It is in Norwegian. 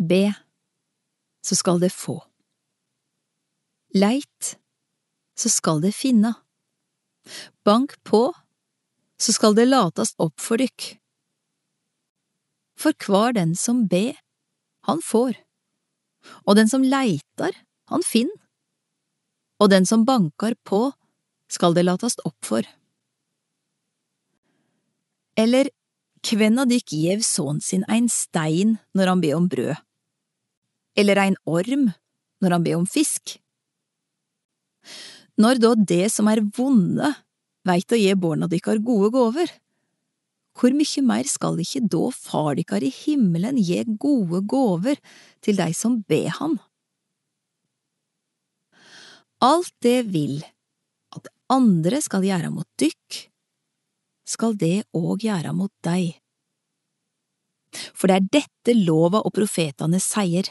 Be, så skal det få. Leit, så skal det finne. Bank på, så skal det latast opp for dykk. For hver den som be, han får, og den som leitar, han finn, og den som bankar på, skal det latast opp for. Eller kven av dykk gjev sønnen sin ein stein når han ber om brød? Eller ein orm når han ber om fisk? Når da det som er vonde, veit å gi barna dykkar gode gåver, hvor mykje meir skal ikkje da far dykkar i himmelen gi gode gåver til dei som ber han? Alt det vil at andre skal gjøre mot dykk, skal det òg gjøre mot deg. For det er dette lova og profetane sier,